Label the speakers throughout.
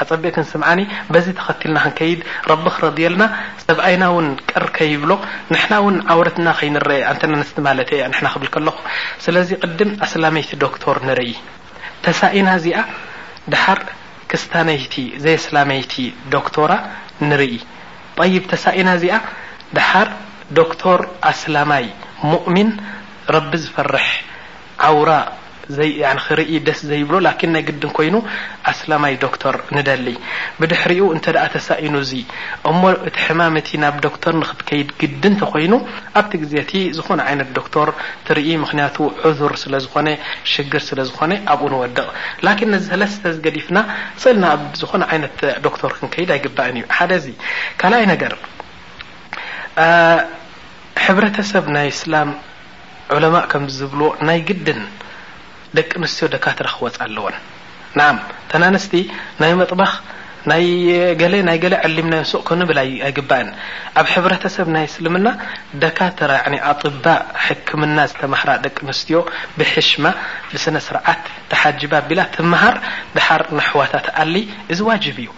Speaker 1: ኣጸቢቅ ክንስምዓኒ በዚ ተኸትልና ክንከይድ ረቢ ክረድየልና ሰብኣይና ውን ቅር ከይብሎ ንሕና ውን ዓውረትና ከይንረኤ ኣንተን ኣንስቲ ማለተይ እያ ንሕና ክብል ከለኹ ስለዚ ቅድም ኣስላመይቲ ዶክቶር ንርኢ ተሳኢና እዚኣ ድሓር ክስታነይቲ ዘየስላመይቲ ዶክቶራ ንርኢ ጠይብ ተሳኢና እዚኣ ድሓር ዶክቶር ኣስላማይ ሙእሚን ረቢ ዝፈርሕ ዓውራ ዘይ ያኒ ክርኢ ደስ ዘይብሎ ላኪን ናይ ግድን ኮይኑ ኣስላማይ ዶክቶር ንደሊ ብድሕሪኡ እንተደኣ ተሳኢኑ እዚ እሞ እቲ ሕማም እቲ ናብ ዶክቶር ንክትከይድ ግድን ተኮይኑ ኣብቲ ግዜ እቲ ዝኮነ ዓይነት ዶክቶር ትርኢ ምክንያቱ ዑዙር ስለ ዝኮነ ሽግር ስለ ዝኮነ ኣብኡ ንወድቅ ላኪን ነዚ ሰለስተ እዚ ገዲፍና ጽእልና ኣብ ዝኮነ ዓይነት ዶክቶር ክንከይድ ኣይግባእን እዩ ሓደ እዚ ካልኣይ ነገር ሕብረተሰብ ናይ እስላም ዑለማእ ከም ዝብልዎ ናይ ግድን ደቂ ኣንስትዮ ደካትራ ክወጻ ኣለወን። ናዓም እተን ኣንስቲ ናይ መጥባኽ ናይ ገለ ናይ ገለ ዐሊምናዮን ሱቅ ክንብል ኣይግባእን። ኣብ ሕብረተሰብ ናይ እስልምና ደካትራ ያዕኒ ኣጥባእ ሕክምና ዝተማህራ ደቂ ኣንስትዮ ብሕሽማ ብስነ ስርዓት ተሓጂባ ኣቢላ ትማሃር ደሓር ነሕዋታ ትኣሊ እዚ ዋጅብ እዩ።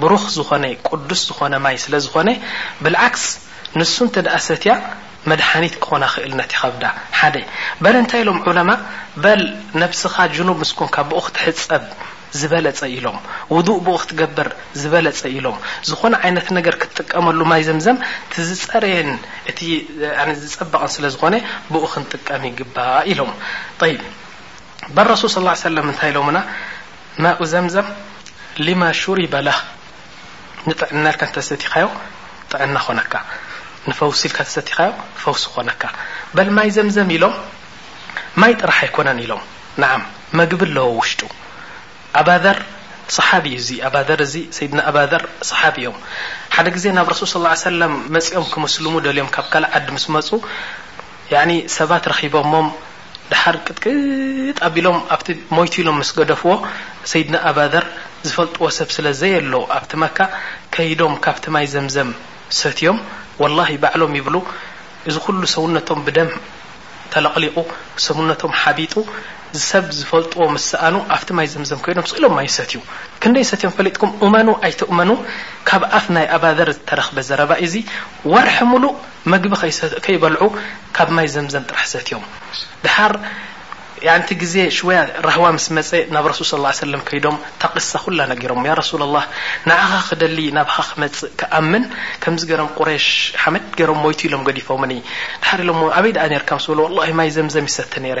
Speaker 1: ብሩኽ ዝኾነ ቅዱስ ዝኾነ ማይ ስለ ዝኾነ ብልዓክስ ንሱ እንተ ሰትያ መድሓኒት ክኾና ክእል ነቲ ከብዳ ሓደ በል እንታይ ኢሎም ዑለማእ በል ነብስኻ ጅኑብ ምስ ኮንካ ብኡ ክትሕጸብ ዝበለጸ ኢሎም ውዱእ ብኡ ክትገብር ዝበለጸ ኢሎም ዝኾነ ዓይነት ነገር ክትጥቀመሉ ማይ ዘምዘም እቲ ዝጸረየን እቲ ዝጸበቐን ስለ ዝኾነ ብኡ ክንጥቀም ይግባእ ኢሎም ጠይብ በል ረሱል ስ ላ ሰለም እንታይ ኢሎምና ማኡ ዘምዘም ሊማ ሹሪበ ለህ ንጥዕና ኢልካ እንተሰቲኻዮ ጥዕና ኾነካ ንፈውሲ ኢልካ ተሰቲኻዮ ፈውሲ ኾነካ በል ማይ ዘምዘም ኢሎም ማይ ጥራሕ ኣይኮነን ኢሎም ንዓም መግቢ ኣለዎ ውሽጡ ኣባዘር صሓቢ እዩ እዚ ኣባዘር እዚ ሰይድና ኣባዘር صሓቢ እዮም ሓደ ግዜ ናብ ረሱል ስ ሰለም መፂኦም ክምስልሙ ደልዮም ካብ ካልእ ዓዲ ምስ መፁ ሰባት ረኺቦሞም ደሓር ቅጥቅጥ ኣቢሎም ኣብቲ ሞይቱ ኢሎም ምስ ገደፍዎ፣ ሰይድና ኣባ ዘር ዝፈልጥዎ ሰብ ስለ ዘየሎ ኣብቲ መካ፣ ከይዶም ካብቲ ማይ ዘምዘም ሰትዮም፣ ወላሂ ባዕሎም ይብሉ እዚ ኩሉ ሰውነቶም ብደም ተለቕሊቑ፣ ሰሙነቶም ሓቢጡ፣ ሰብ ዝፈልጥዎ ምስ ሰኣኑ ኣብቲ ማይ ዘምዘም ከይዶም ስቕ ኢሎም ማይ ይሰትዩ። ክንደይ ሰትዮም ፈሊጥኩም እመኑ ኣይትእመኑ ካብ ኣፍ ናይ ኣባ ዘር ዝተረኽበ ዘረባ ኢዚ ወርሒ ሙሉእ፣ መግቢ ከይበልዑ ካብ ማይ ዘምዘም ጥራሕ ሰትዮም ድሓር እቲ ግዜ ሽወያ ራህዋ ምስ መጸ ናብ ረሱል ሰለላሁ ዓለይሂ ወሰለም ከይዶም እታ ቅሳ ኩላ ነጊሮሞ ያ ረሱለላህ ንዓኻ ክደሊ ናባኻ ክመጽእ ክኣምን ከምዚ ገሮም ቁረይሽ ሓመድ ገሮም ሞይቱ ኢሎም ገዲፎምኒ ድሓር ኢሎሞ ኣበይ ድኣ ኔርካ ምስ በልዎ ወላሂ ማይ ዘምዘም
Speaker 2: ይሰቲ ኔረ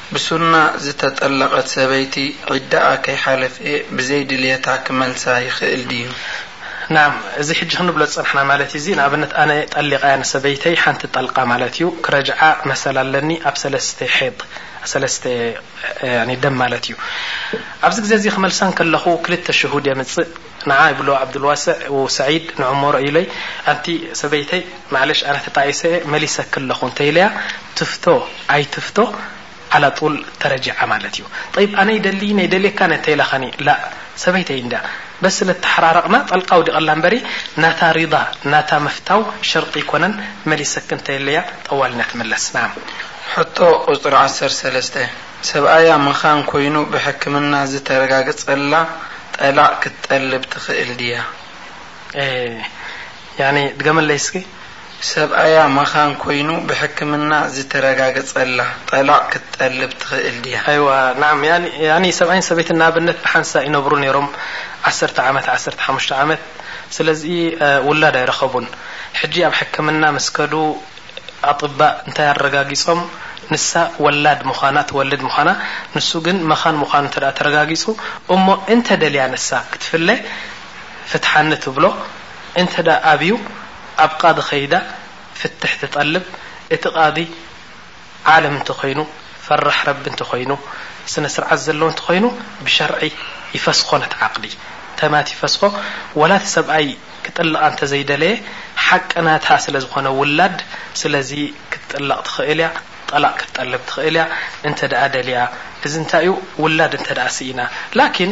Speaker 2: ብሱና ዝተጠለቐት ሰበይቲ ዒዳኣ ከይሓለፈ ብዘይ ድልየታ ክመልሳ ይኽእል ድዩ?
Speaker 1: ናም፣ እዚ ሕጂ ክንብሎ ዝጸናሕና ማለት እዩ እዚ፣ ንኣብነት ኣነ ጠሊቐያ ንሰበይተይ ሓንቲ ጠልቓ ማለት እዩ፣ ክረጅዓ መሰል ኣለኒ ኣብ ሰለስተ ሐይድ፣ ሰለስተ ደም ማለት እዩ፣ ኣብዚ ግዜ እዚ ክመልሳ እንከለኹ ክልተ ሽሁድ የምጽእ፣ ንዓ ይብሎ ዓብዱልዋስዕ ው ሰዒድ ንዕሞሮ ኢዩለይ ኣንቲ ሰበይተይ ማዕለሽ ኣነ ተጣኢሰ እየ መሊሰኪ ኣለኹ እንተ ኢለያ ትፍቶ ኣይትፍቶ ዓላ ጡል ተረጂዓ ማለት እዩ ጠይብ ኣነ ይደሊ ነይደልየካን እንተ ኢላኻኒ ላእ ሰበይተይ እንድያ በስ ስለ ተሓራረቕና ጠልቃ ውዲቐላ እምበሪ ናታ ሪዳ ናታ ምፍታው ሸርጢ ኣይኮነን መሊሰኪ እንተ ኢለያ ጠዋል ኢና ትምለስ ናዓ
Speaker 2: ሕቶ ቁፅሪ ዓሰርተ ሰለስተ ሰብኣያ መኻን ኮይኑ ብሕክምና ዝተረጋገጸላ ጠላቕ ክትጠልብ ትኽእል ድያ?
Speaker 1: ኤህ ያኒ ድገመለይ እስኪ።
Speaker 2: ሰብኣያ መኻን ኮይኑ ብሕክምና ዝተረጋገጸላ ጠላቕ ክትጠልብ ትኽእል ድያ?
Speaker 1: ኣይዋ ናዓም ያኒ ያኒ ሰብኣይን ሰበይትን ንኣብነት ብሓንሳእ ይነብሩ ኔሮም ዓሰርተ ዓመት ዓሰርተ ሓሙሽተ ዓመት ስለዚ ውላድ ኣይረኸቡን ሕጂ ኣብ ሕክምና ምስ ከዱ ኣጥባእ እንታይ ኣረጋጊጾም ንሳ ወላድ ምዃና ትወልድ ምዃና ንሱ ግን መኻን ምዃኑ እንተ ተረጋጊጹ እሞ እንተ ደልያ ንሳ ክትፍለ ፍትሓኒ ትብሎ እንተ ኣብዩ ኣብ ቃዲ ከይዳ ፍትሕ ትጠልብ እቲ ቃዲ ዓለም እንተኾይኑ ፈራሕ ረቢ እንተኾይኑ ስነስርዓት ዘለዎ እንተኾይኑ ብሸርዒ ይፈስኾ ነቲ ዓቅዲ ተማት ይፈስኾ ወላ እቲ ሰብኣይ ክጥልቃ እንተዘይደለየ ሓቂ ናታ ስለዝኾነ ውላድ ስለዚ ክትጥለቅ ትኽእል እያ ጠላቅ ክትጠልብ ትኽእል እያ እንተድኣ ደልያ እዚ እንታይ እዩ ውላድ እንተድኣ ስኢና ላኪን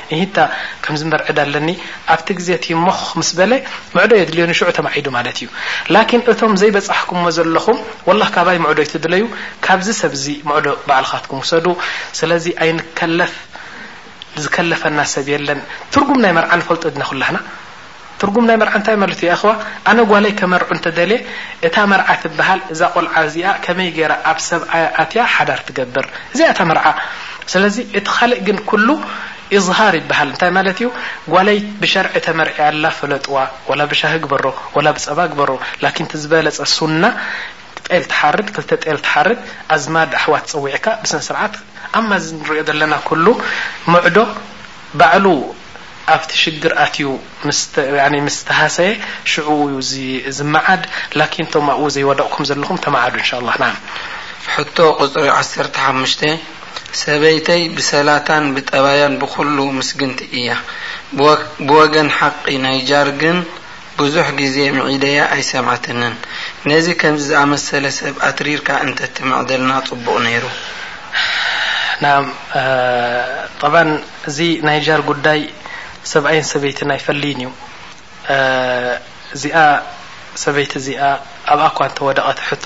Speaker 1: እሂ'ታ ከምዚ እምበር ዕዳ ኣለኒ ኣብቲ ግዜ እቲ ሞኽ ምስ በለ ምዕዶ የድልዮ ንሽዑ ተማዒዱ ማለት እዩ ላኪን እቶም ዘይበጻሕኩሞ ዘለኹም ወላህ ካባይ ምዕዶ ኣይትድለዩ ካብዚ ሰብ እዚ ምዕዶ ባዕልኻትኩም ውሰዱ ስለዚ ኣይንከለፍ ዝከለፈና ሰብ የለን ትርጉም ናይ መርዓ ንፈልጦ ድና ኩላህና ትርጉም ናይ መርዓ እንታይ ማለት እዩ ኣየኸዋ ኣነ ጓለይ ከመርዑ እንተደልየ እታ መርዓ ትበሃል እዛ ቆልዓ እዚኣ ከመይ ገይራ ኣብ ሰብኣያ ኣትያ ሓዳር ትገብር እዚኣ እታ መርዓ ስለዚ እቲ ካልእ ግን ኩሉ ኢዝሃር ይበሃል እንታይ ማለት እዩ ጓለይ ብሸርዒ ተመርዕያ ኣላ ፈለጥዋ ወላ ብሻሂ ግበሮ ወላ ብፀባ ግበሮ ላኪን እቲ ዝበለፀ ሱና ጤል ትሓርድ ክልተ ጤል ትሓርድ ኣዝማድ ኣሕዋት ፀዊዕካ ብስነ ስርዓት ኣማ እዚ ንሪኦ ዘለና ኩሉ ምዕዶ ባዕሉ ኣብቲ ሽግር ኣትዩ ምስ ተሃሰየ ሽዑ እዩ ዝመዓድ ላኪን እቶም ኣብኡ ዘይወደቕኩም ዘለኹም ተመዓዱ እንሻላህ ናም።
Speaker 2: ሕቶ ቁጽሪ ዓሰርተ ሓሙሽተ፣ ሰበይተይ ብሰላታን ብጠባያን ብኹሉ ምስግንቲ እያ። ብወገን ሓቒ ናይ ጃር ግን፣ ብዙሕ ግዜ ምዒደያ ኣይሰምዓትንን ነዚ ከምዚ ዝኣመሰለ ሰብ ኣትሪርካ እንተ ትምዕደልና ጽቡቅ ነይሩ።
Speaker 1: ናም ጠባን እዚ ናይ ጃር ጉዳይ ሰብኣይን ሰበይትን ኣይፈልይን እዩ እዚኣ ሰበይቲ እዚኣ ኣብኣ እኳ እንተወደቀት ሕቶ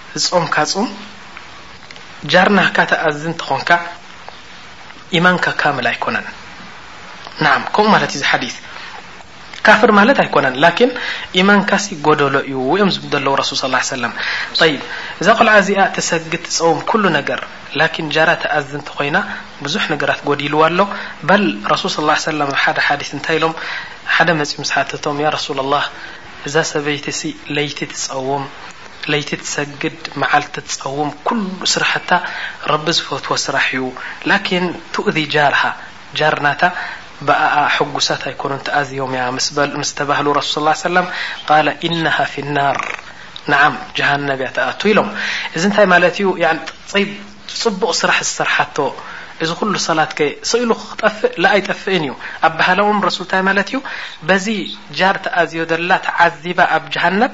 Speaker 1: ዝጾምካ ጹም ጃር ናህካ ትኣዝን ተኾንካ ኢማንካ ካምል ኣይኮነን ናዓም ከምኡ ማለት ኢዩ ዝሓዲስ ካፍር ማለት ኣይኮነን ላኪን ኢማንካሲ ጎደሎ እዩ እዮም ዝብሉ ዘለዉ ረሱል ስ ሰለም ጠይብ እዛ ቆልዓ እዚኣ ትሰግድ ትፀውም ኩሉ ነገር ላኪን ጃራ ተኣዝንቲ ኮይና ብዙሕ ነገራት ጎዲልዋ ኣሎ በል ረሱል ስ ሰለም ኣብ ሓደ ሓዲስ እንታይ ኢሎም ሓደ መፂኡ ምስ ሓተቶም ያ ረሱላ ላህ እዛ ሰበይቲ ሲ ለይቲ ትፀውም ለይቲ ትሰግድ መዓልቲ ትጸውም ኩሉ ስራሓታ ረቢ ዝፈትዎ ስራሕ እዩ ላኪን ትኡዚ ጃርሃ ጃር ናታ ብኣኣ ሕጉሳት ኣይኮኑን ተኣዝዮም እያ ምስ ተባህሉ ረሱል ሰለላሁ ዓለይሂ ወሰለም ቃለ ኢነሃ ፊናር ነዓም ጀሃነብ እያ ትኣቱ ኢሎም እዚ እንታይ ማለት እዩ ጠይብ ጽቡቕ ስራሕ ዝሰርሓቶ እዚ ኩሉ ሰላት ከ ሰኢሉ ክጠፍእ ላ ኣይጠፍእን እዩ ኣባህላኦም ረሱል እንታይ ማለት እዩ በዚ ጃር ተኣዝዮ ዘላ ተዓዚባ ኣብ ጀሃነብ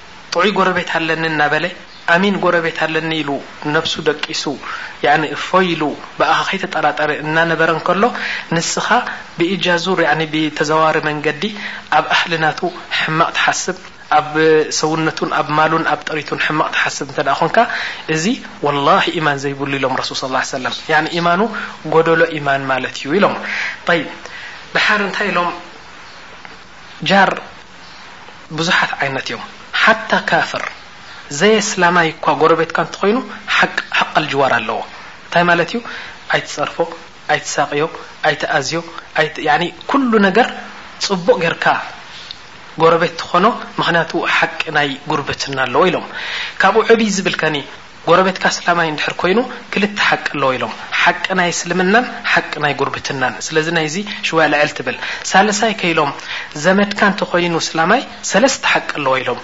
Speaker 1: ጥዑይ ጎረቤት ኣለኒ እናበለ ኣሚን ጎረቤት ኣለኒ ኢሉ ነብሱ ደቂሱ ያኒ እፎይ ኢሉ ብኣኻ ከይተጠራጠረ እናነበረ እንከሎ ንስኻ ብኢጃዙር ያኒ ብተዘዋዋሪ መንገዲ ኣብ ኣህሊ ናቱ ሕማቕ ትሓስብ ኣብ ሰውነቱን ኣብ ማሉን ኣብ ጥሪቱን ሕማቕ ትሓስብ እንተድኣ ኮንካ እዚ ወላሂ ኢማን ዘይብሉ ኢሎም ረሱል ሰለላሁ ዐለይሂ ወሰለም ያኒ ኢማኑ ጎደሎ ኢማን ማለት እዩ ኢሎም ጠይብ ደሓር እንታይ ኢሎም ጃር ብዙሓት ዓይነት እዮም ሓታ ካፍር ዘየስላማይ እኳ ጎረቤትካ እንተኾይኑ ሓቅ ሓቀል ጅዋር ኣለዎ እንታይ ማለት እዩ ኣይትፀርፎ ኣይትሳቅዮ ኣይትኣዝዮ ኣይት ያኒ ኩሉ ነገር ፅቡቅ ጌርካ ጎረቤት ትኾኖ ምኽንያቱ ሓቂ ናይ ጉርብትና ኣለዎ ኢሎም ካብኡ ዕብይ ዝብል ከኒ ጎረቤትካ ኣስላማይ እንድሕር ኮይኑ ክልተ ሓቂ ኣለዎ ኢሎም ሓቂ ናይ እስልምናን ሓቂ ናይ ጉርብትናን ስለዚ ናይዚ ሽወያ ልዕል ትብል ሳልሳይ ከኢሎም ዘመድካ እንተኮይኑ እስላማይ ሰለስተ ሓቂ ኣለዎ ኢሎም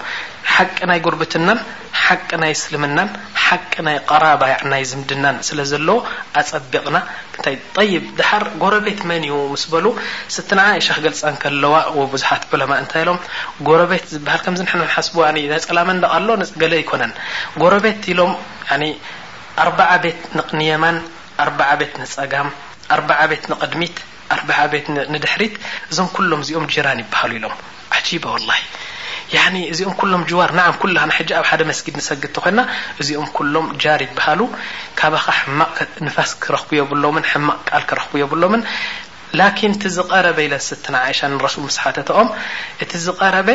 Speaker 1: ሓቂ ናይ ጉርብትናን ሓቂ ናይ እስልምናን ሓቂ ናይ ቀራባ ያዕኒ ናይ ዝምድናን ስለዘለዎ ኣጸቢቅና ጠይብ ደሓር ጎረቤት መን እዩ ምስ በሉ ስትና ኣይሻ ክገልጻ እንከለዋ እወ ብዙሓት ዑለማእ እንታይ ኢሎም ጎረቤት ዝበሃል ከምዚ ንሕና ንሓስቦ ያኒ ነጸላ መንደቕ ኣሎ ነጸላ ገለ ኣይኮነን ጎረቤት ኢሎም ያኒ ኣርብዓ ቤት ንየማን ኣርብዓ ቤት ንጸጋም ኣርብዓ ቤት ንቕድሚት ኣርብዓ ቤት ንድሕሪት እዞም ኩሎም እዚኦም ጂራን ይበሃሉ ኢሎም ዓጂበ ወላሂ ያኒ እዚኦም ኩሎም ጅዋር ናዓም ኩላህና ሕጂ ኣብ ሓደ መስጊድ ንሰግድ ተኮና እዚኦም ኩሎም ጃር ይብሃሉ ካባካ ሕማቅ ንፋስ ክረክቡ የብሎምን ሕማቅ ቃል ክረክቡ የብሎምን ላኪን እቲ ዝቀረበ ኢለን ስትና ዓይሻ ንረሱል ምስ ሓተተኦም እቲ ዝቀረበ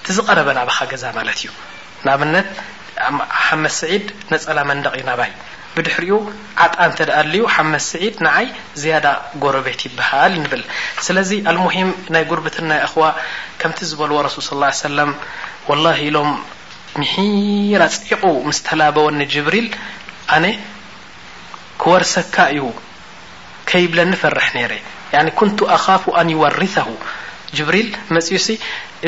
Speaker 1: እቲ ዝቀረበ ናባካ ገዛ ማለት እዩ ንኣብነት ሓመድ ስዒድ ነጸላ መንደቅ እዩ ናባይ ብድሕሪኡ ዓጣ እንተ ኣልዩ ሓመድ ስዒድ ንዓይ ዝያዳ ጎረቤት ይብሃል ንብል ስለዚ ኣልሙሂም ናይ ጉርብትና የእኽዋ ከምቲ ዝበልዎ ረሱል ሰለላሁ ዓለይሂ ወሰለም ወላሂ ኢሎም ምሒር ኣጽዒቑ ምስ ተላበወኒ ጅብሪል ኣነ ክወርሰካ እዩ ከይብለኒ እፈርሕ ነይረ ያኒ ኩንቱ ኣኻፉ ኣን ይወርሰሁ ጅብሪል መጽዩሲ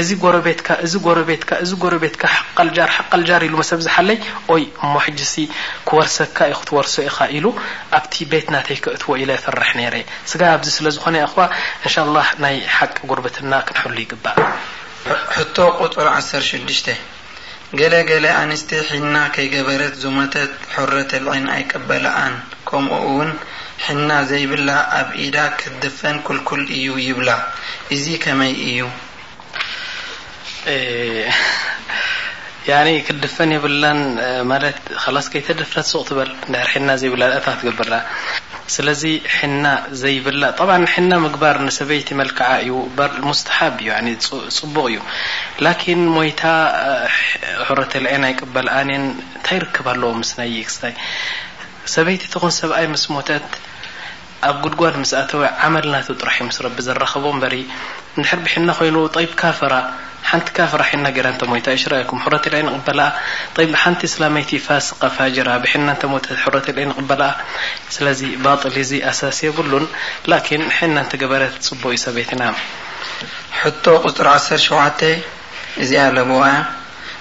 Speaker 1: እዚ ጎረቤትካ እዚ ጎረቤትካ እዚ ጎረቤትካ ሐቀል ጃር ሐቀል ጃር ኢሉ ምስ ኣብዝሓለይ ኦይ እሞ ሕጂሲ ክወርሰካ እዩ ክትወርሶ ኢኻ ኢሉ ኣብቲ ቤት ናተይ ከእትዎ ኢለ እፈርሕ ነይረ ስጋ ኣብዚ ስለ ዝኾነ ያኣኽዋ እንሻላህ ናይ ሐቂ ጉርብትና ክንሕሉ ይግባእ።
Speaker 2: ሕቶ ቁጽሪ ዓሰርተ ሽዱሽተ። ገለ ገለ ኣንስቲ ሒና ከይገበረት ዝሞተት ሑረተል ዒን ኣይቅበለኣን ከምኡ እውን ሒና ዘይብላ ኣብ ኢዳ ክትድፈን ክልኩል እዩ ይብላ ኢዚ ከመይ እዩ?
Speaker 1: ያኒ ክትድፈን የብላን ማለት ኸላስ ከይተደፈነት ሱቅ ትበል እንድሕር ሒና ዘይብላ ድኣ ታይ ክትገብር ድኣ። ስለዚ ሕና ዘይብላ ጠብዓ ሕና ምግባር ንሰበይቲ መልክዓ እዩ ባል ሙስተሓብ እዩ ያኒ ጽቡቕ እዩ ላኪን ሞይታ ሑረተል ዒን ኣይቅበልኣን እየን እንታይ ርክብ ኣለዎ ምስ ናይ ክስታይ ሰበይቲ ትኹን ሰብኣይ ምስ ሞተት ኣብ ጉድጓድ ምስ ኣተወ ዓመል ናቱ ጥራሕ እዩ ምስ ረቢ ዘራኽቦ እምበሪ እንድሕር ብሕና ኮይኑ ጠይብ ካፈራ ሓንቲ ካፍር ኣሒና ገይራ እንተሞይታ እሽ ረኣኩም ሕሮት ኢላ ይንቅበላ ጠይብ ሓንቲ እስላመይቲ ፋስቀ ፋጅር ኣብሒና እንተሞተት ሕሮት ኢላ ይንቅበላ ስለዚ ባጥል እዩ እዚ ኣሳስ የብሉን ላኪን ሒና እንተገበረት ፅቡቅ እዩ ሰበይትና
Speaker 2: ሕቶ ቁፅሪ ዓሰርተ ሸውዓተ እዚኣ ለበዋ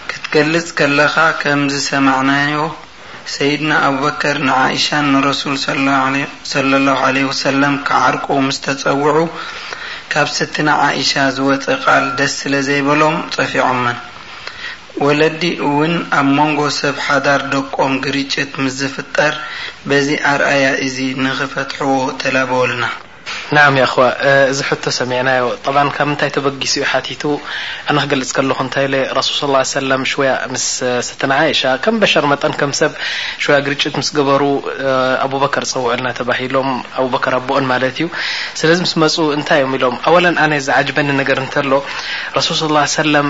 Speaker 2: ክትገልፅ ከለኻ ከም ዝሰማዕናዮ ሰይድና ኣቡበከር ንዓኢሻን ንረሱል ሰለላሁ ዓለይሂ ወሰለም ክዓርቁ ምስ ተጸውዑ፣ ካብ ስትና ዓኢሻ ዝወጸ ቃል ደስ ስለ ዘይበሎም ጸፊዖመን። ወለዲ እውን ኣብ መንጎ ሰብ ሓዳር ደቆም ግርጭት ምስ ዝፍጠር በዚ ኣርኣያ እዚ ንኽፈትሕዎ ተላበወልና።
Speaker 1: ናዓም ያኣኽዋ እዚ ሕቶ ሰሚዕናዮ ጠብዓን ካብ ምንታይ ተበጊሱ እዩ ሓቲቱ ኣነ ክገልጽ ከለኹ እንታይ ኢለ ረሱል ሰለላሁ ዓለይሂ ወሰለም ሽወያ ምስ ሰተና ዓኢሻ ከም በሸር መጠን ከም ሰብ ሽወያ ግርጭት ምስ ገበሩ ኣቡበከር ጸውዑልና ተባሂሎም ኣቡበከር ኣቦኦን ማለት እዩ ስለዚ ምስ መጹ እንታይ እዮም ኢሎም ኣወለን ኣነ ዝዓጅበኒ ነገር እንተሎ ረሱል ሰለላሁ ዓለይሂ ወሰለም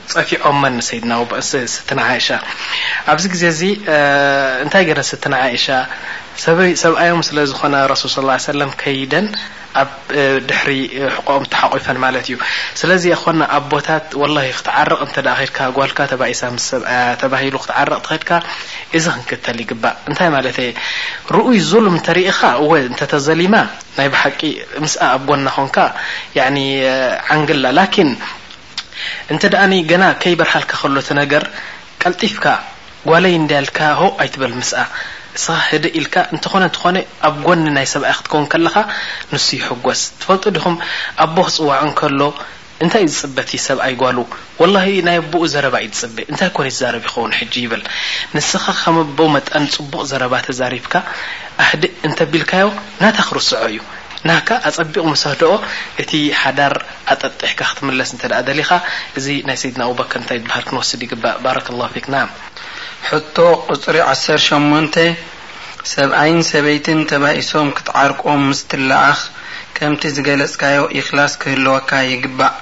Speaker 1: ጸፊዖመን ሰይድና ኣቡበእስ ስትና ዓኢሻ ኣብዚ ግዜ እዚ እንታይ ገረን ስትና ዓኢሻ ሰበይ ሰብኣዮም ስለ ዝኾነ ረሱል ሰለላሁ ዓለይሂ ወሰለም ከይደን ኣብ ድሕሪ ሕቆኦም ተሓቂፈን ማለት እዩ ስለዚ የእኽዋና ኣቦታት ወላሂ ክትዓርቅ እንተ ከድካ ጓልካ ተባኢሳ ምስ ሰብኣያ ተባሂሉ ክትዓርቅ ተኸድካ እዚ ክንክተል ይግባእ እንታይ ማለተየ ርኡይ ዙልም እንተ ሪኢኻ እወ እንተ ተዘሊማ ናይ ብሓቂ ምስኣ ኣብ ጎና ኮንካ ያኒ ዓንግላ ላኪን እንተ ገና ከይበርሃልካ ከሎ እቲ ነገር ቀልጢፍካ ጓለይ እንድያ ኢልካ ሆእ ኣይትበል ምስኣ እስኻ ህድእ ኢልካ እንተኾነ እንተኾነ ኣብ ጎኒ ናይ ሰብኣይ ክትከውን ከለኻ ንሱ ይሕጎስ ትፈልጡ ዲኹም ኣቦ ክጽዋዕ እንከሎ እንታይ እዩ ዝጽበ እቲ ሰብኣይ ጓሉ ወላሂ ናይ ኣቡኡ ዘረባ እዩ ዝጽበ እንታይ ኮን ይዛረብ ይኸውን ሕጂ ይብል ንስኻ ከም ኣቦ መጠን ጽቡቕ ዘረባ ተዛሪብካ ኣህድእ እንተቢልካዮ ናታ ክርስዖ እዩ ናካ ኣጸቢቑ ምስ ኣህደኦ እቲ ሓዳር ኣጠጢሕካ ክትምለስ እንተ ደሊኻ እዚ ናይ ሰይድና ኣቡበከር እንታይ ይበሃል ክንወስድ ይግባእ ባረከላሁ ፊክ ናም።
Speaker 2: ሕቶ ቁጽሪ ዓሰርተ ሸሞንተ ሰብኣይን ሰበይትን ተባኢሶም ክትዓርቆም ምስ ትለኣኽ ከምቲ ዝገለጽካዮ ኢኽላስ ክህልወካ ይግባእ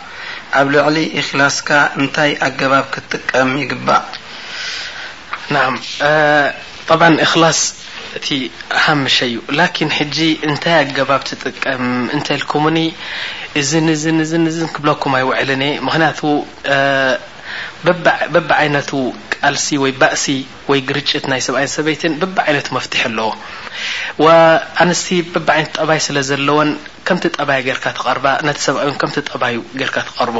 Speaker 2: ኣብ ልዕሊ ኢኽላስካ እንታይ ኣገባብ ክትጥቀም ይግባእ?
Speaker 1: ናዓም ጠብዓ እክላስ እቲ ሃምሸ እዩ ላኪን ሕጂ እንታይ ኣገባብ ትጥቀም እንተ ኢልኩሙኒ እዝን እዝን እዝን እዝን ክብለኩም ኣይውዕልን እየ ምክንያቱ በቢ ዓይነቱ ቃልሲ ወይ ባእሲ ወይ ግርጭት ናይ ሰብኣይን ሰበይትን በቢ ዓይነቱ መፍትሒ ኣለዎ ኣንስቲ በቢ ዓይነት ጠባይ ስለ ዘለወን ከምቲ ጠባያ ጌርካ ትቐርባ ነቲ ሰብኣይ ከምቲ ጠባዩ ጌርካ ትቐርቦ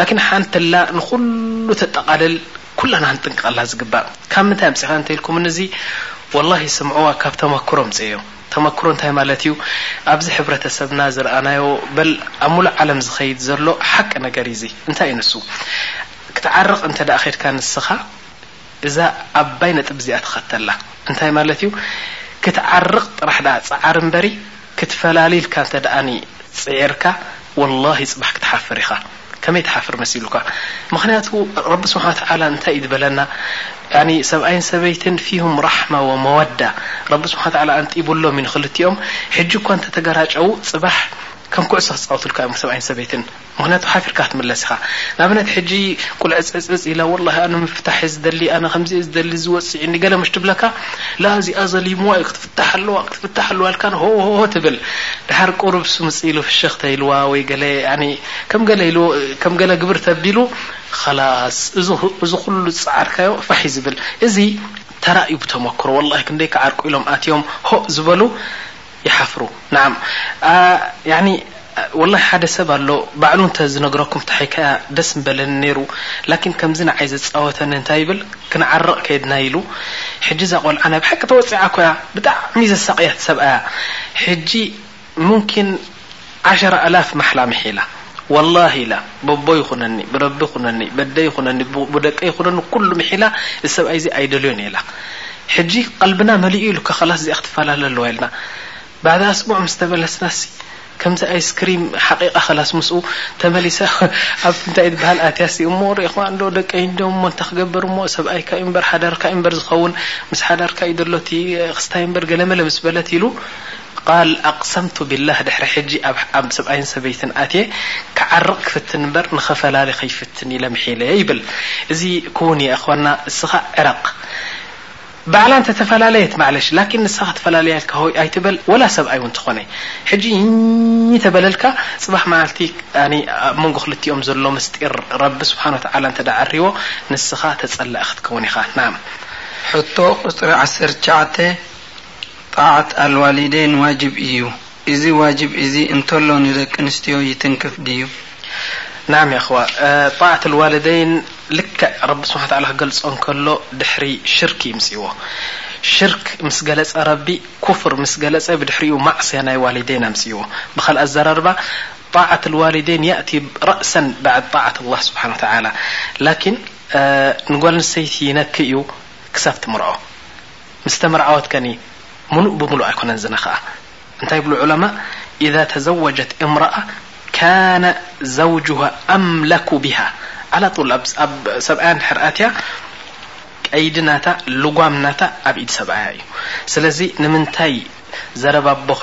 Speaker 1: ላኪን ሓንቲ ኣላ ንኩሉ ተጠቓልል ኩላና ክንጥንቀቀላ ዝግባእ ካብ ምንታይ ኣምጺኻ እንተ ኢልኩምኒ እዚ ወላሂ ስምዕዋ ካብ ተመክሮ ኣምጽኤዮ ተመክሮ እንታይ ማለት ኢዩ ኣብዚ ሕብረተሰብና ዝረኣናዮ በል ኣብ ምሉእ ዓለም ዝኸይድ ዘሎ ሓቂ ነገር ኢዩ እዚ እንታይ ኢዩ ንሱ ክትዓርቕ እንተ ከድካ ንስኻ እዛ ዓባይ ነጥቢ እዚኣ ተኸተላ እንታይ ማለት ኢዩ ክትዓርቕ ጥራሕ ደኣ ጽዓር እምበሪ ክትፈላሊልካ እንተ ደኣኒ ጽዒርካ ወላሂ ጽባሕ ክትሓፍር ኢኻ ከመይ ትሓፍር መሲሉካ ምኽንያቱ ረቢ ስብሓን ወተዓላ እንታይ እዩ ዝበለና ያኒ ሰብኣይን ሰበይትን ፊሁም ራሕማ ወመወዳ ረቢ ስብሓን ወተዓላ ኣንጢቡሎም እዩ ንኽልቲኦም ሕጂ እኳ እንተተገራጨዉ ጽባሕ ከም ኩዕሶ ክጻወቱልካ እዮም ሰብኣይን ሰበይትን ምኽንያቱ ሓፊርካ ክትምለስ ኢኻ ንኣብነት ሕጂ ቁልዐ ጽዕጽጽ ኢላ ወላሂ ኣነ ምፍታሕ እየ ዝደሊ ኣነ ከምዚ እየ ዝደሊ እዚ ወጽዒኒ ገለ ምሽ ትብለካ ላ እዚኣ ዘሊምዋ እዩ ክትፍታሕ ኣለዋ ክትፍታሕ ኣለዋ ኢልካን ሆሆሆ ትብል ድሓር ቁሩብ ስምጽ ኢሉ ፍሽኽ ተኢልዋ ወይ ገለ ከም ገለ ኢሉ ከም ገለ ግብር ተቢሉ ኸላስ እዚ ኩሉ ዝጸዓርካዮ ፋሕ እዩ ዝብል እዚ ተራእዩ ብተመክሮ ወላሂ ክንደይ ክዓርቁ ኢሎም ኣትዮም ሆእ ዝበሉ ይሓፍሩ ንዓም ኣ ያኒ ወላሂ ሓደ ሰብ ኣሎ ባዕሉ እንተ ዝነግረኩም ተሓይካያ ደስ ምበለኒ ነይሩ ላኪን ከምዚ ንዓይ ዘጻወተኒ እንታይ ይብል ክንዓርቅ ከይድና ኢሉ ሕጂ እዛ ቆልዓ ናይ ብሓቂ ተወጺዓ እኮ እያ ብጣዕሚ ዘሳቅያ እቲ ሰብኣያ ሕጂ ሙምኪን ዓሸራ ኣላፍ ማሕላ ምሒላ ዋላሂ ኢላ በቦይ ኹነኒ ብረቢ ኹነኒ በደይ ኹነኒ ቡደቀይ ኹነኒ ኩሉ ምሒላ እዚ ሰብኣይ እዚ ኣይደልዮን ኢላ ሕጂ ቀልብና መሊኡ ኢሉካ ኸላስ እዚኣ ክትፋላለ ኣለዋ ኢልና ባዕዳ ኣስቡዕ ምስ ተመለስናሲ ከምዚ ኣይስክሪም ሓቂቃ ኸላስ ምስኡ ተመሊሳ ኣብቲ እንታይ ትበሃል ኣትያሲ እሞ ሪኢኹማ እንዶ ደቀይ እንዲዮም እሞ እንታይ ክገብር እሞ ሰብኣይካ እዩ እምበር ሓዳርካ እዩ እምበር ዝኸውን ምስ ሓዳርካ እዩ ዘሎ እቲ ክስታይ እምበር ገለመለ ምስ በለት ኢሉ ቃል ኣቅሰምቱ ቢላህ ድሕሪ ሕጂ ኣብ ሰብኣይን ሰበይትን ኣትየ ክዓርቅ ክፍትን እምበር ንክፈላሊ ከይፍትን ኢለ ምሒለ ይብል እዚ ክውን እየ ኣኽዋና እስኻ ዕረቅ ባዕላ እንተ ተፈላለየት ማዕለሽ ላኪን ንሳ ክትፈላልያ ኢልካ ሆይ ኣይትበል ወላ ሰብኣይ ውን ተኾነ ሕጂ እኝኝኝ ተበለልካ ጽባሕ መዓልቲ ኣኒ ኣብ መንጎ ክልቲኦም ዘሎ ምስጢር ረቢ ስብሓን ወተዓላ እንተ ዓርይዎ ንስኻ ተጸላኢ ክትከውን ኢኻ ናም
Speaker 2: ሕቶ ቁጽሪ ዓሰርተ ትሽዓተ። ጣዓት ኣልዋሊደይን ዋጅብ እዩ እዚ ዋጅብ እዚ እንተሎ ንደቂ ኣንስትዮ ይትንክፍ ድዩ?
Speaker 1: ናዓም የእኽዋ ጣዓት ኣልዋሊደይን ልክዕ ረቢ ስብሓን ወተዓላ ክገልፆ እንከሎ ድሕሪ ሽርክ እዩ ምፂእዎ ሽርክ ምስ ገለፀ ረቢ ኩፍር ምስ ገለፀ ብድሕሪኡ ማዕስያ ናይ ዋሊደይን ኣምፂእዎ ብኻልእ ኣዘራርባ ጣዓት ኣልዋሊደይን ያእቲ ረእሰን ባዕድ ጣዓት ኣላህ ስብሓን ወተዓላ ላኪን ንጓል ኣንስተይቲ ይነክእ እዩ ክሳብ ትምርዖ ምስ ተመርዓወት ከኒ ምሉእ ብምሉእ ኣይኮነን ዝና ከኣ እንታይ ይብሉ ዑለማእ ኢዛ ተዘወጀት እምረኣ ካነ ዘውጁሃ ኣምለኩ ቢሃ ዓላ ጡል ኣብ ሰብኣያ እንድሕር ኣትያ ቀይዲ ናታ ልጓም ናታ ኣብ ኢድ ሰብኣያ እዩ ስለዚ ንምንታይ ዘረባ ኣቦኺ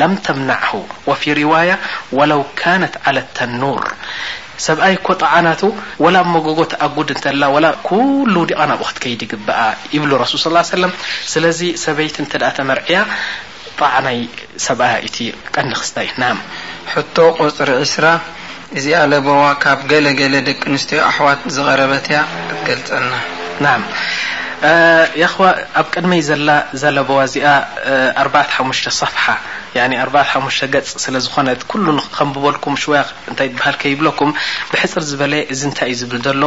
Speaker 1: ለም ተምናዕሁ ወፊ ሪዋያ ወለው ካነት ዓለ ተኑር ሰብኣይ እኮ ጣዓ ናቱ ወላ ኣብ መጎጎ ትኣጉድ እንተላ ወላ ኩሉ ውዲቓ ናብኡ ክትከይድ ይግበኣ ይብሉ ረሱል ሰለላሁ ዓለይሂ ወሰለም ስለዚ ሰበይቲ እንተ ተመርዕያ ጣዓ ናይ ሰብኣያ እዩ እቲ ቀንዲ ክስታይ ናም።
Speaker 2: ሕቶ ቁጽሪ ዕስራ፣ እዚኣ ለበዋ ካብ ገለ ገለ ደቂ ኣንስትዮ ኣሕዋት ዝቐረበት እያ ክትገልጸልና።
Speaker 1: ናዓም የኽዋ ኣብ ቅድመይ ዘላ እዛ ለበዋ እዚኣ ኣርባዕተ ሓሙሽተ ሰፍሓ ያኒ ኣርባዕተ ሓሙሽተ ገጽ ስለ ዝኾነት ኩሉ ንኸንብበልኩም ሽወያ እንታይ ይብሃል ከይብለኩም ብሕጽር ዝበለ እዚ እንታይ እዩ ዝብል ዘሎ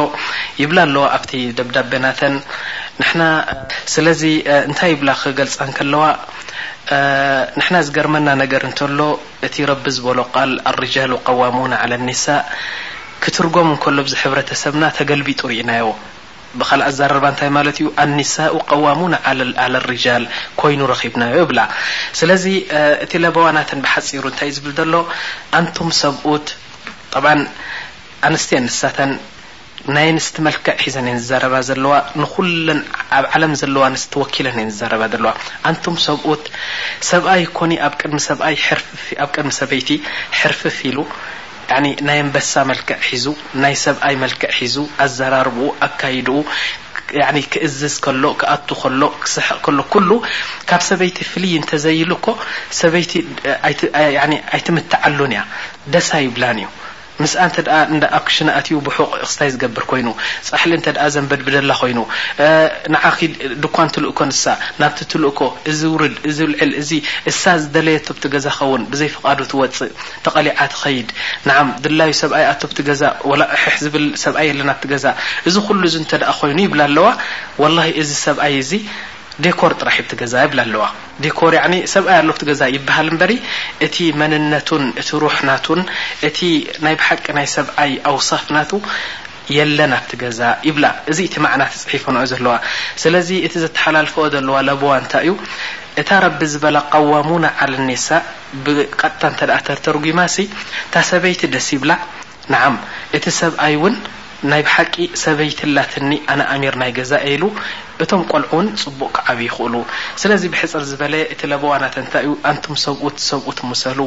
Speaker 1: ይብላ ኣለዋ ኣብቲ ደብዳበ ናተን ንሕና ስለዚ እንታይ ይብላ ክገልጻ እንከለዋ ንሕና ዝገርመና ነገር እንተሎ እቲ ረቢ ዝበሎ ቃል ኣርጃሉ ቀዋሙነ ዓለ ኒሳእ ክትርጎም እንከሎ ኣብዚ ሕብረተሰብና ተገልቢጡ ሪኢናዮ ብካልእ ኣዛራርባ እንታይ ማለት እዩ ኣኒሳኡ ቀዋሙነ ዓለ ሪጃል ኮይኑ ረኪብናዮ ይብላ ስለዚ እቲ ለበዋ ናተን ብሓጺሩ እንታይ እዩ ዝብል ዘሎ ኣንቱም ሰብኡት ጠብዓን ኣንስቲ እየን ንሳተን ናይ ኣንስቲ መልክዕ ሒዘን እየን ዝዛረባ ዘለዋ ንኩለን ኣብ ዓለም ዘለዋ ኣንስቲ ወኪለን እየን ዝዛረባ ዘለዋ ኣንቱም ሰብኡት ሰብኣይ ኮኒ ኣብ ቅድሚ ሰብኣይ ሕርፍፍ ኣብ ቅድሚ ሰበይቲ ሕርፍፍ ኢሉ ያኒ ናይ ኣንበሳ መልክዕ ሒዙ ናይ ሰብኣይ መልክዕ ሒዙ ኣዛራርብኡ ኣካይድኡ ያኒ ክእዝዝ ከሎ ክኣቱ ከሎ ክስሕቕ ከሎ ኩሉ ካብ ሰበይቲ ፍልይ እንተዘይ ኢሉ እኮ ሰበይቲ ያኒ ኣይትምትዓሉን እያ ደስ ኣይብላን እዩ ምስኣ እንተ እንዳ ኣብ ክሽነ ኣትዩ ብሑቕ ክስታይ ዝገብር ኮይኑ፣ ጻሕሊ እንተ ዘንበድብደላ ኮይኑ፣ ንዓኺ ድኳን ትልእኮ ንሳ ናብቲ ትልእኮ፣ እዚ ውርድ እዚ ኣልዕል እዚ እሳ ዝደለየቶ ኣብቲ ገዛ ከውን ብዘይ ፍቓዱ ትወጽእ ተቐሊዓ ትኸይድ ንዓም ድላዩ ሰብኣይ ኣቶ ኣብቲ ገዛ ወላ እሕሕ ዝብል ሰብኣይ የለን ኣብቲ ገዛ እዚ ኩሉ እዚ እንተ ኮይኑ ይብላ ኣለዋ ወላሂ እዚ ሰብኣይ እዚ ዴኮር ጥራሕ እብቲ ገዛ ይብላ ኣለዋ ዴኮር ያዕኒ ሰብኣይ ኣሎ ኣብቲ ገዛ ይብሃል እምበሪ እቲ መንነቱን እቲ ሩሕ ናቱን እቲ ናይ ብሓቂ ናይ ሰብኣይ ኣውሳፍ ናቱ የለን ኣብቲ ገዛ ይብላ እዚ እቲ ማዕና እቲ ጽሒፈንኦ ዘለዋ ስለዚ እቲ ዘተሓላልፈኦ ዘለዋ ለበዋ እንታይ እዩ እታ ረቢ ዝበላ ቀዋሙና ዓለኔሳ ብቀጥታ እንተ ተርጉማሲ እታ ሰበይቲ ደስ ይብላ ንዓም እቲ ሰብኣይ ውን ናይ ብሓቂ ሰበይቲ ኣላትኒ ኣነ ኣሚር ናይ ገዛይ ኢሉ እቶም ቆልዑ ውን ጽቡቅ ክዓብዩ ይኽእሉ ስለዚ ብሕጽር ዝበለ እቲ ለበዋ ናተን ታዩ ኣንቱም ሰብኡት ሰብኡት ምሰሉ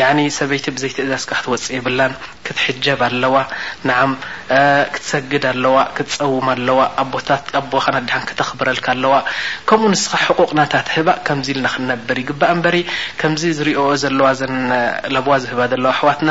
Speaker 1: ያኒ ሰበይቲ ብዘይ ትእዛዝካ ክትወጽእ የብላን ክትሕጀብ ኣለዋ ንዓም ክትሰግድ ኣለዋ ክትጸውም ኣለዋ ኣቦታት ኣቦኻን ኣደኻን ከተኽብረልካ ኣለዋ ከምኡ ንስኻ ሕቁቅ ናታ ትህባ ከምዚ ኢልና ክንነብር ይግባእ እምበሪ ከምዚ ዝሪኦኦ ዘለዋ እዘን ለበዋ ዝህባ ዘለዋ ኣሕዋትና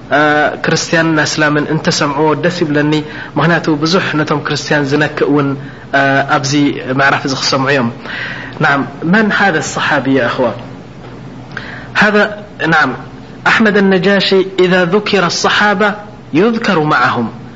Speaker 1: كرستيان سلام نت سمعو س يبلني من بح نم كرسان نكء ون بي معرف سمع يم من هذا الصحابي يخو أحمد النجاشي إذا ذكر الصحابة يذكر معهم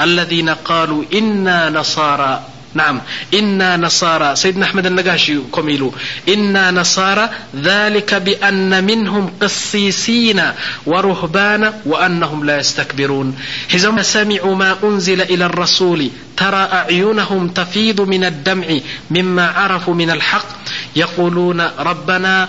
Speaker 1: الذين قالوا إنانصارنمإنا نصارى سيدنا أحمد الناش كميل إنا نصارا ذلك بأن منهم قصيسين ورهبان وأنهم لا يستكبرون سمعوا ما أنزل إلى الرسول ترى أعينهم تفيض من الدمع مما عرفوا من الحق يقولون ربنا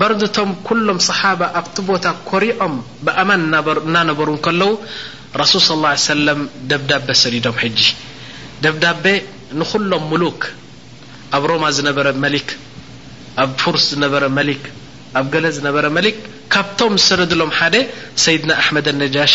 Speaker 1: በርድ እቶም ኩሎም ሰሓባ ኣብቲ ቦታ ኮሪዖም ብኣማን እናነበሩ እንከለዉ ረሱል ሰለላሁ ዓለይሂ ወሰለም ደብዳበ ሰዲዶም ሕጂ ደብዳበ ንኹሎም ሙሉክ ኣብ ሮማ ዝነበረ መሊክ ኣብ ፉርስ ዝነበረ መሊክ ኣብ ገለ ዝነበረ መሊክ ካብቶም ዝሰደድሎም ሓደ ሰይድና ኣሕመደ ነጃሺ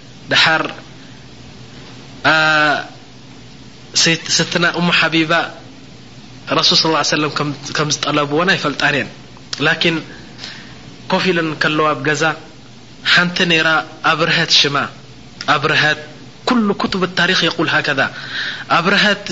Speaker 1: حر ن أم حبب رسول صلى اله عليه وسلم ك طلبو يفلطنن لكن كفل نكلو بز نت ر أبرهت شم برت كل كتب التاريخ يول كذ برهت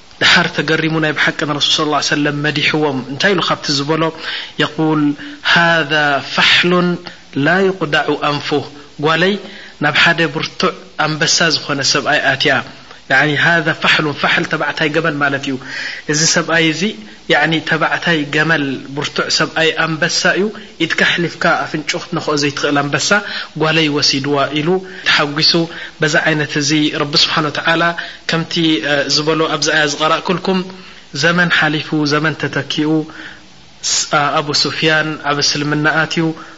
Speaker 1: ደሓር ተገሪሙ ናይ ብሓቂ ንረሱል ሰለላሁ ዓለይሂ ወሰለም መዲሕዎም እንታይ ኢሉ ካብቲ ዝበሎ የቁል ሃዛ ፋሕሉን ላ ዩቅዳዑ ኣንፉህ ጓለይ ናብ ሓደ ብርቱዕ ኣንበሳ ዝኾነ ሰብኣይ ኣትያ ያኒ ሃዛ ፋሕሉን ፋሕል ተባዕታይ ገበል ማለት እዩ እዚ ሰብኣይ እዚ ያዕኒ ተባዕታይ ገመል ብርቱዕ ሰብኣይ ኣንበሳ ዩ ኢድካ ኣሕሊፍካ ኣፍንጭኡ ክትነኽኦ ዘይትኽእል ኣንበሳ ጓለይ ወሲድዋ ኢሉ ተሓጒሱ በዚ ዓይነት እዚ ረቢ ስብሓን ወተዓላ ከምቲ ዝበሎ ኣብዚ ኣያ ዝቐራእኩልኩም ዘመን ሓሊፉ ዘመን ተተኪኡ ኣቡሱፍያን ኣብ እስልምና ኣትዩ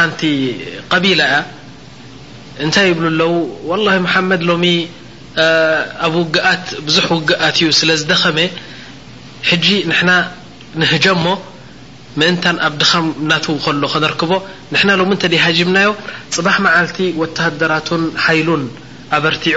Speaker 1: نت قبيل نت يبلو لو والله محمد لم أب وقت بح وقت لدخم ج نن نهجم من أبدخم نت ل نركب ن لم نتهجمن صبح معلت وتهدرت حيل أبرتع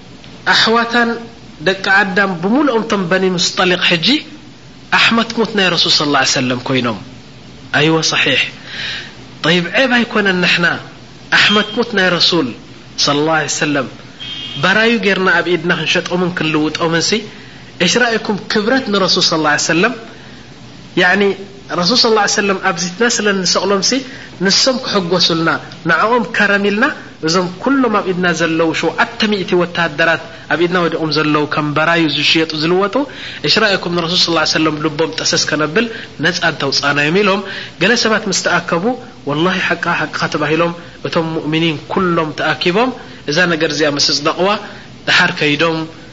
Speaker 1: أحوة دك عدم بملمم بن مسطلق ج أحمد مت ي رسول صلى الله عليه سلم كينم يو صحيح ي عبيكن نحنا أحمد مت ي رسول صلى الله عليهه سلم بري رنا بيدنا نشطم كنلوطم اشريكم كبرت نرسول صى الله عليه سلم ያኒ ረሱል ሰለላሁ ዓለይሂ ወሰለም ኣብዚትና ስለ እንሰቕሎምሲ ንሶም ክሕጎሱልና ንዕኦም ከረም ኢልና እዞም ኩሎም ኣብ ኢድና ዘለዉ ሸውዓተ ሚእቲ ወተሃደራት ኣብ ኢድና ወዲቖም ዘለዉ ከም በራዩ ዝሽየጡ ዝልወጡ እሺ ራኣይኩም ንረሱል ሰለላሁ ዓለይሂ ወሰለም ልቦም ጠሰስ ከነብል ነጻ እንተውጻእናዮም ኢሎም ገለ ሰባት ምስ ተኣከቡ ወላሂ ሓቅኻ ሓቅኻ ተባሂሎም እቶም ሙእሚኒን ኩሎም ተኣኪቦም እዛ ነገር እዚኣ ምስ እጽደቕዋ ደሓር ከይዶም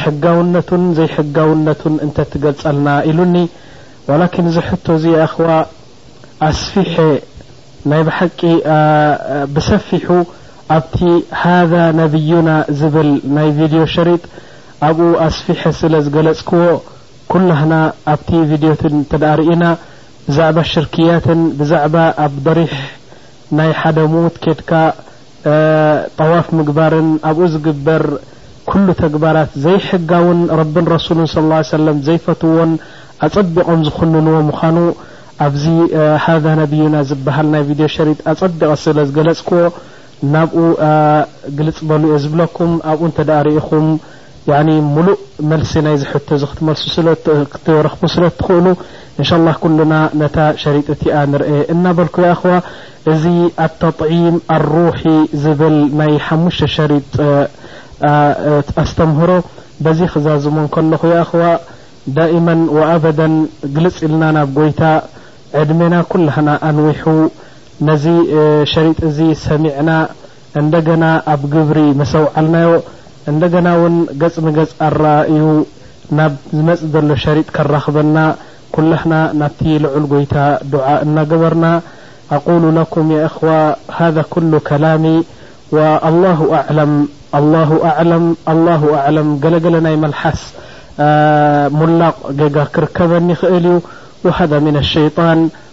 Speaker 1: ሕጋውነቱን ዘይሕጋውነቱን እንተ ትገልጸልና ኢሉኒ ዋላኪን እዚ ሕቶ እዚ የኣኽዋ ኣስፊሐ ናይ ብሓቂ ብሰፊሑ ኣብቲ ሃዛ ነብዩና ዝብል ናይ ቪድዮ ሸሪጥ ኣብኡ ኣስፊሐ ስለ ዝገለጽክዎ ኩላህና ኣብቲ ቪድዮቲ እንተ ርኢና ብዛዕባ ሽርክያትን ብዛዕባ ኣብ ዶሪሕ ናይ ሓደሙት ኬድካ ጠዋፍ ምግባርን ኣብኡ ዝግበር ኩሉ ተግባራት ዘይሕጋውን ረብን ረሱሉን ሰለላሁ ዓለይሂ ወሰለም ዘይፈትውዎን ኣጸቢቖም ዝኹንንዎ ምዃኑ ኣብዚ ሃዛ ነብዩና ዝበሃል ናይ ቪድዮ ሸሪጥ ኣጸቢቐ ስለ ዝገለጽክዎ ናብኡ ግልጽ በሉ እየ ዝብለኩም ኣብኡ እንተ ርኢኹም ያኒ ሙሉእ መልሲ ናይዚ ሕቶ እዚ ክትመልሱ ስለ ክትረኽቡ ስለ እትኽእሉ እንሻላህ ኩልና ነታ ሸሪጥ እቲኣ ንርኤ እናበልኩ ያእኽዋ እዚ ኣተጥዒም ኣልሩሒ ዝብል ናይ ሓሙሽተ ሸሪጥ ኣስተምህሮ በዚ ክዛዝሞ እንከለኹ ያእኽዋ ዳኢመን ወኣበደን ግልፅ ኢልና ናብ ጎይታ ዕድሜና ኩላህና ኣንዊሑ ነዚ ሸሪጥ እዚ ሰሚዕና እንደገና ኣብ ግብሪ ምስ ኣውዓልናዮ እንደገና ውን ገጽ ንገጽ ኣረኣእዩ ናብ ዝመጽእ ዘሎ ሸሪጥ ከራኽበና ኩላህና ናብቲ ልዑል ጎይታ ዱዓ እናገበርና ኣቁሉ ለኩም ያ እኽዋ ሃዛ ኩሉ ከላሚ ወኣላሁ ኣዕለም ኣላሁ ኣዕለም ኣላሁ ኣዕለም ገለ ገለ ናይ መልሓስ ሙላቕ ጌጋ ክርከበኒ ይኽእል እዩ ወሃዛ ሚነ ሸይጣን